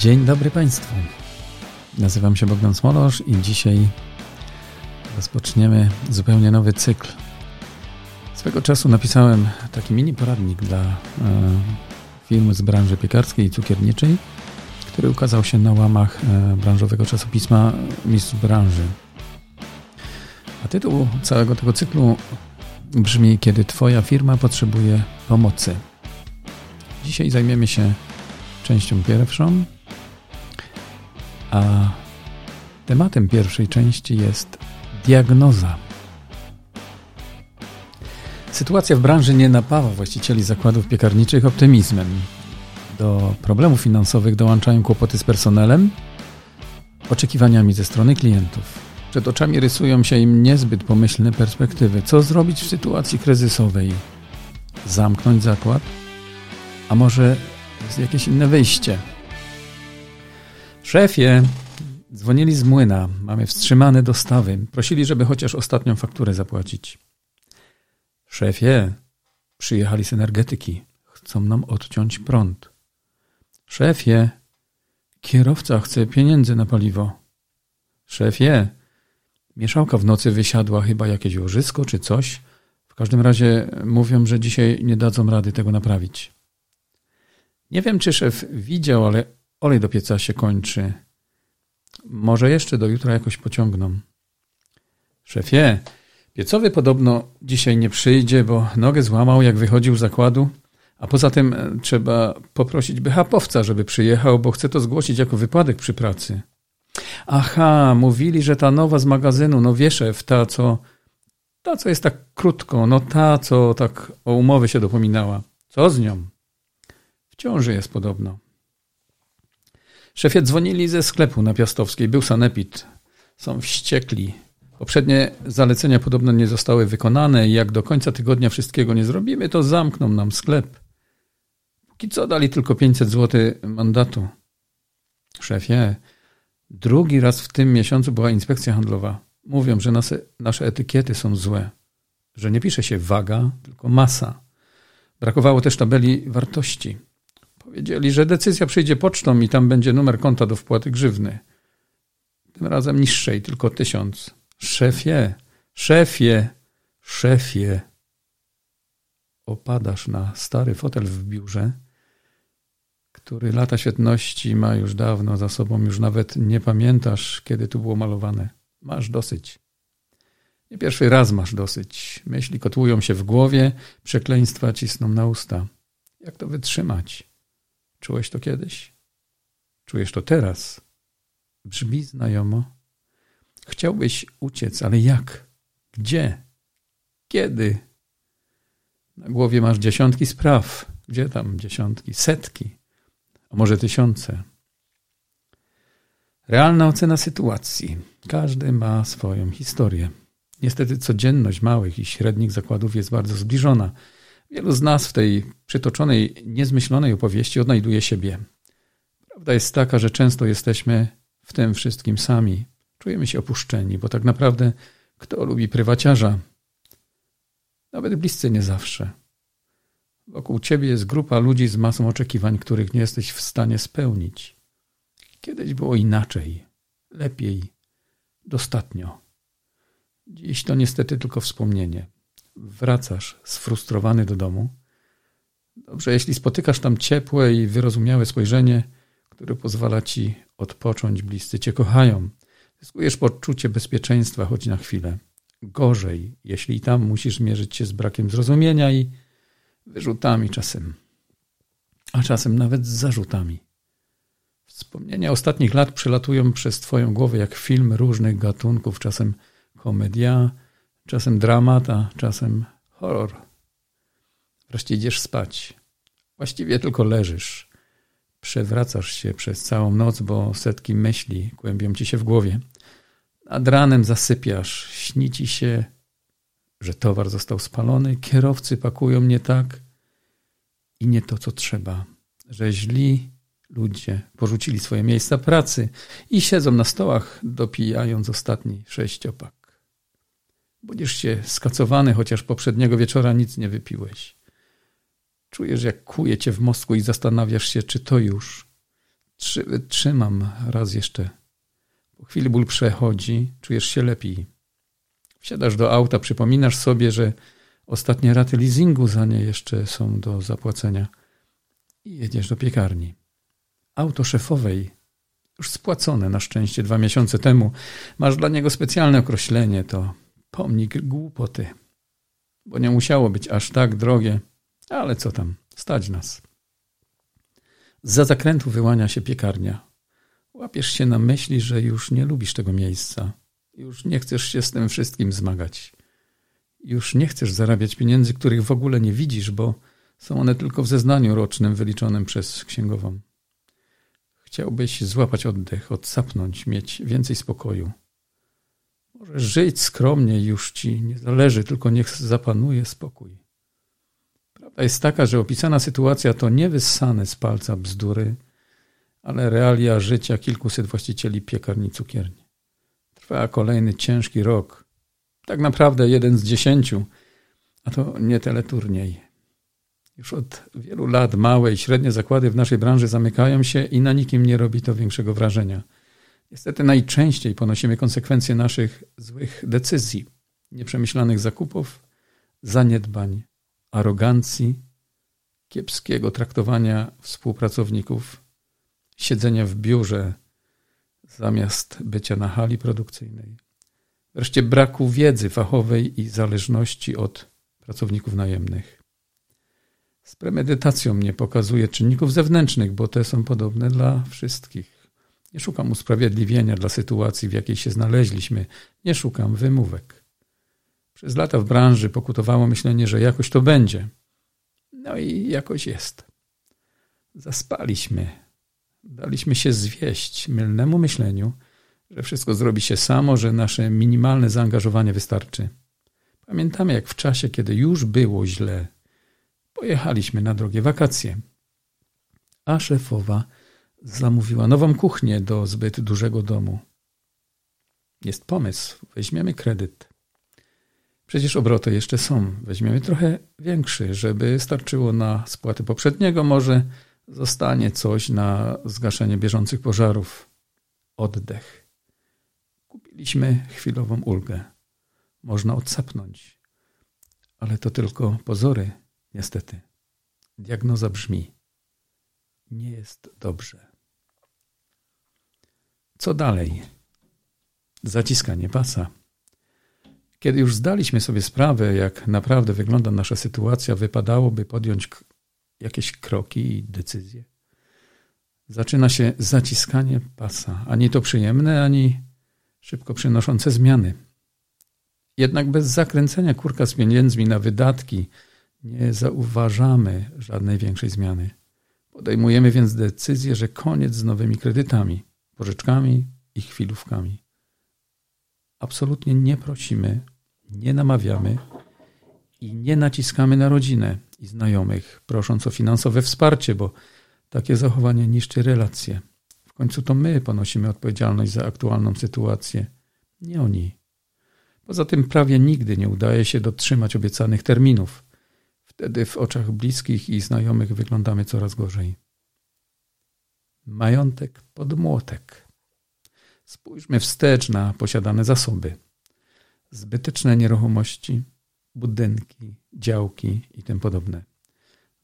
Dzień dobry Państwu. Nazywam się Bogdan Smolosz i dzisiaj rozpoczniemy zupełnie nowy cykl. Swego czasu napisałem taki mini poradnik dla e, firm z branży piekarskiej i cukierniczej, który ukazał się na łamach e, branżowego czasopisma Mistrz Branży. A tytuł całego tego cyklu brzmi Kiedy Twoja firma potrzebuje pomocy. Dzisiaj zajmiemy się częścią pierwszą, a tematem pierwszej części jest diagnoza. Sytuacja w branży nie napawa właścicieli zakładów piekarniczych optymizmem. Do problemów finansowych dołączają kłopoty z personelem, oczekiwaniami ze strony klientów. Przed oczami rysują się im niezbyt pomyślne perspektywy. Co zrobić w sytuacji kryzysowej? Zamknąć zakład? A może jest jakieś inne wyjście? Szefie, dzwonili z młyna. Mamy wstrzymane dostawy. Prosili, żeby chociaż ostatnią fakturę zapłacić. Szefie, przyjechali z energetyki. Chcą nam odciąć prąd. Szefie, kierowca chce pieniędzy na paliwo. Szefie, mieszałka w nocy wysiadła chyba jakieś łożysko czy coś. W każdym razie mówią, że dzisiaj nie dadzą rady tego naprawić. Nie wiem, czy szef widział, ale olej do pieca się kończy. Może jeszcze do jutra jakoś pociągną. Szefie, piecowy podobno dzisiaj nie przyjdzie, bo nogę złamał, jak wychodził z zakładu. A poza tym e, trzeba poprosić BHP-owca, żeby przyjechał, bo chce to zgłosić jako wypadek przy pracy. Aha, mówili, że ta nowa z magazynu, no wiesz, szef, ta co, ta co jest tak krótko, no ta co tak o umowy się dopominała. Co z nią? W ciąży jest podobno. Szefie dzwonili ze sklepu na Piastowskiej. Był sanepid. Są wściekli. Poprzednie zalecenia podobno nie zostały wykonane i jak do końca tygodnia wszystkiego nie zrobimy, to zamkną nam sklep. Póki co dali tylko 500 zł mandatu. Szefie, drugi raz w tym miesiącu była inspekcja handlowa. Mówią, że nasze, nasze etykiety są złe. Że nie pisze się waga, tylko masa. Brakowało też tabeli wartości. Powiedzieli, że decyzja przyjdzie pocztą i tam będzie numer konta do wpłaty grzywny. Tym razem niższej, tylko tysiąc. Szefie, szefie, szefie. Opadasz na stary fotel w biurze, który lata świetności ma już dawno za sobą, już nawet nie pamiętasz, kiedy tu było malowane. Masz dosyć. Nie pierwszy raz masz dosyć. Myśli kotłują się w głowie, przekleństwa cisną na usta. Jak to wytrzymać? Czułeś to kiedyś? Czujesz to teraz? Brzmi znajomo. Chciałbyś uciec, ale jak? Gdzie? Kiedy? Na głowie masz dziesiątki spraw. Gdzie tam dziesiątki? Setki, a może tysiące. Realna ocena sytuacji. Każdy ma swoją historię. Niestety codzienność małych i średnich zakładów jest bardzo zbliżona. Wielu z nas w tej przytoczonej, niezmyślonej opowieści odnajduje siebie. Prawda jest taka, że często jesteśmy w tym wszystkim sami. Czujemy się opuszczeni, bo tak naprawdę kto lubi prywaciarza? Nawet bliscy nie zawsze. Wokół ciebie jest grupa ludzi z masą oczekiwań, których nie jesteś w stanie spełnić. Kiedyś było inaczej, lepiej, dostatnio. Dziś to niestety tylko wspomnienie wracasz sfrustrowany do domu. Dobrze, jeśli spotykasz tam ciepłe i wyrozumiałe spojrzenie, które pozwala ci odpocząć, bliscy cię kochają. Zyskujesz poczucie bezpieczeństwa choć na chwilę. Gorzej, jeśli tam musisz mierzyć się z brakiem zrozumienia i wyrzutami czasem, a czasem nawet z zarzutami. Wspomnienia ostatnich lat przelatują przez Twoją głowę jak film różnych gatunków, czasem komedia, Czasem dramat, a czasem horror. Wreszcie idziesz spać. Właściwie tylko leżysz. Przewracasz się przez całą noc, bo setki myśli kłębią ci się w głowie. Nad ranem zasypiasz. Śni ci się, że towar został spalony, kierowcy pakują nie tak i nie to, co trzeba. Że źli ludzie porzucili swoje miejsca pracy i siedzą na stołach, dopijając ostatni sześciopak. Budzisz się skacowany, chociaż poprzedniego wieczora nic nie wypiłeś. Czujesz, jak kuje cię w mózgu i zastanawiasz się, czy to już, Trzymam raz jeszcze. Po chwili ból przechodzi, czujesz się lepiej. Wsiadasz do auta, przypominasz sobie, że ostatnie raty leasingu za nie jeszcze są do zapłacenia i jedziesz do piekarni. Auto szefowej, już spłacone na szczęście dwa miesiące temu, masz dla niego specjalne określenie, to pomnik głupoty, bo nie musiało być aż tak drogie, ale co tam, stać nas. Za zakrętu wyłania się piekarnia. Łapiesz się na myśli, że już nie lubisz tego miejsca. Już nie chcesz się z tym wszystkim zmagać. Już nie chcesz zarabiać pieniędzy, których w ogóle nie widzisz, bo są one tylko w zeznaniu rocznym wyliczonym przez księgową. Chciałbyś złapać oddech, odsapnąć, mieć więcej spokoju. Możesz żyć skromnie, już ci nie zależy, tylko niech zapanuje spokój. Prawda jest taka, że opisana sytuacja to nie wyssane z palca bzdury, ale realia życia kilkuset właścicieli piekarni cukierni. Trwa kolejny ciężki rok. Tak naprawdę jeden z dziesięciu, a to nie teleturniej. Już od wielu lat małe i średnie zakłady w naszej branży zamykają się i na nikim nie robi to większego wrażenia. Niestety najczęściej ponosimy konsekwencje naszych złych decyzji, nieprzemyślanych zakupów, zaniedbań, arogancji, kiepskiego traktowania współpracowników, siedzenia w biurze zamiast bycia na hali produkcyjnej, wreszcie braku wiedzy fachowej i zależności od pracowników najemnych. Z premedytacją mnie pokazuje czynników zewnętrznych, bo te są podobne dla wszystkich. Nie szukam usprawiedliwienia dla sytuacji, w jakiej się znaleźliśmy. Nie szukam wymówek. Przez lata w branży pokutowało myślenie, że jakoś to będzie. No i jakoś jest. Zaspaliśmy. Daliśmy się zwieść mylnemu myśleniu, że wszystko zrobi się samo, że nasze minimalne zaangażowanie wystarczy. Pamiętamy, jak w czasie, kiedy już było źle, pojechaliśmy na drogie wakacje. A szefowa zamówiła nową kuchnię do zbyt dużego domu. Jest pomysł, weźmiemy kredyt. Przecież obroty jeszcze są. Weźmiemy trochę większy, żeby starczyło na spłaty poprzedniego. Może zostanie coś na zgaszenie bieżących pożarów. Oddech. Kupiliśmy chwilową ulgę. Można odsapnąć. Ale to tylko pozory, niestety. Diagnoza brzmi: Nie jest dobrze. Co dalej? Zaciskanie pasa. Kiedy już zdaliśmy sobie sprawę, jak naprawdę wygląda nasza sytuacja, wypadałoby podjąć jakieś kroki i decyzje. Zaczyna się zaciskanie pasa, ani to przyjemne, ani szybko przynoszące zmiany. Jednak bez zakręcenia kurka z pieniędzmi na wydatki nie zauważamy żadnej większej zmiany. Podejmujemy więc decyzję, że koniec z nowymi kredytami, pożyczkami i chwilówkami. Absolutnie nie prosimy, nie namawiamy i nie naciskamy na rodzinę i znajomych, prosząc o finansowe wsparcie, bo takie zachowanie niszczy relacje. W końcu to my ponosimy odpowiedzialność za aktualną sytuację, nie oni. Poza tym prawie nigdy nie udaje się dotrzymać obiecanych terminów. Wtedy w oczach bliskich i znajomych wyglądamy coraz gorzej. Majątek pod młotek. Spójrzmy wstecz na posiadane zasoby. Zbyteczne nieruchomości, budynki, działki i tym podobne.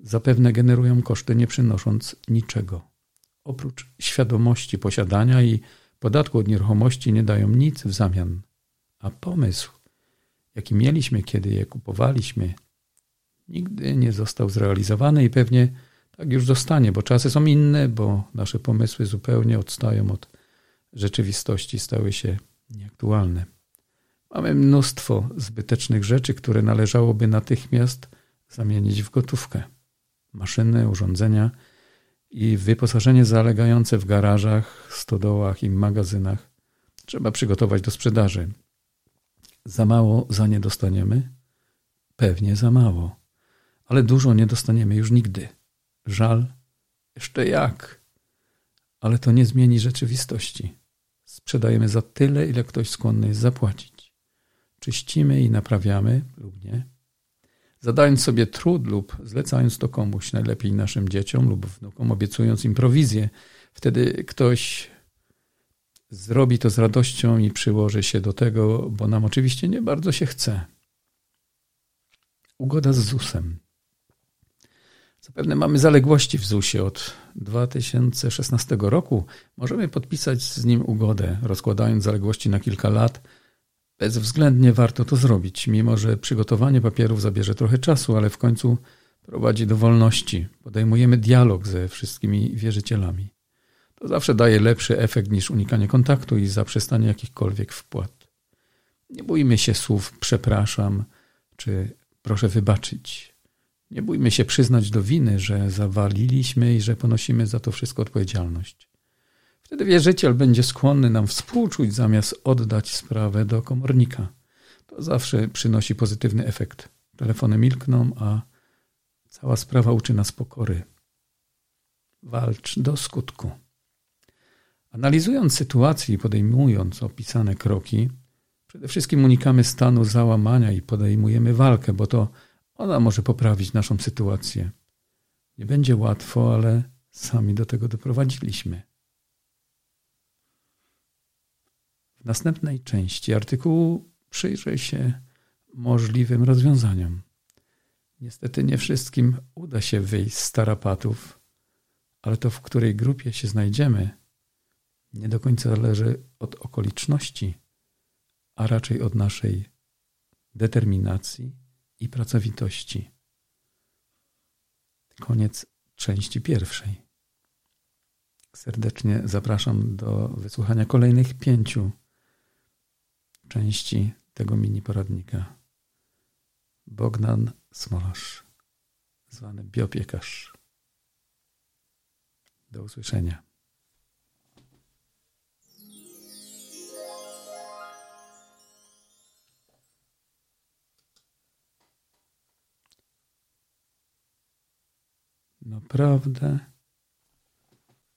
Zapewne generują koszty, nie przynosząc niczego. Oprócz świadomości posiadania i podatku od nieruchomości nie dają nic w zamian. A pomysł, jaki mieliśmy, kiedy je kupowaliśmy, nigdy nie został zrealizowany i pewnie tak już zostanie, bo czasy są inne, bo nasze pomysły zupełnie odstają od rzeczywistości, stały się nieaktualne. Mamy mnóstwo zbytecznych rzeczy, które należałoby natychmiast zamienić w gotówkę. Maszyny, urządzenia i wyposażenie zalegające w garażach, stodołach i magazynach trzeba przygotować do sprzedaży. Za mało za nie dostaniemy? Pewnie za mało, ale dużo nie dostaniemy już nigdy. Żal? Jeszcze jak? Ale to nie zmieni rzeczywistości. Sprzedajemy za tyle, ile ktoś skłonny jest zapłacić. Czyścimy i naprawiamy lub nie. Zadając sobie trud lub zlecając to komuś, najlepiej naszym dzieciom lub wnukom, obiecując im prowizję, Wtedy ktoś zrobi to z radością i przyłoży się do tego, bo nam oczywiście nie bardzo się chce. Ugoda z ZUS-em. Zapewne mamy zaległości w ZUS-ie od 2016 roku. Możemy podpisać z nim ugodę, rozkładając zaległości na kilka lat. Bezwzględnie warto to zrobić, mimo że przygotowanie papierów zabierze trochę czasu, ale w końcu prowadzi do wolności. Podejmujemy dialog ze wszystkimi wierzycielami. To zawsze daje lepszy efekt niż unikanie kontaktu i zaprzestanie jakichkolwiek wpłat. Nie bójmy się słów przepraszam czy proszę wybaczyć. Nie bójmy się przyznać do winy, że zawaliliśmy i że ponosimy za to wszystko odpowiedzialność. Wtedy wierzyciel będzie skłonny nam współczuć, zamiast oddać sprawę do komornika. To zawsze przynosi pozytywny efekt. Telefony milkną, a cała sprawa uczy nas pokory. Walcz do skutku. Analizując sytuację i podejmując opisane kroki, przede wszystkim unikamy stanu załamania i podejmujemy walkę, bo to ona może poprawić naszą sytuację. Nie będzie łatwo, ale sami do tego doprowadziliśmy. W następnej części artykułu przyjrzę się możliwym rozwiązaniom. Niestety nie wszystkim uda się wyjść z tarapatów, ale to w której grupie się znajdziemy, nie do końca zależy od okoliczności, a raczej od naszej determinacji i pracowitości. Koniec części pierwszej. Serdecznie zapraszam do wysłuchania kolejnych pięciu części tego mini poradnika. Bogdan Smolasz, zwany biopiekarz. Do usłyszenia. Naprawdę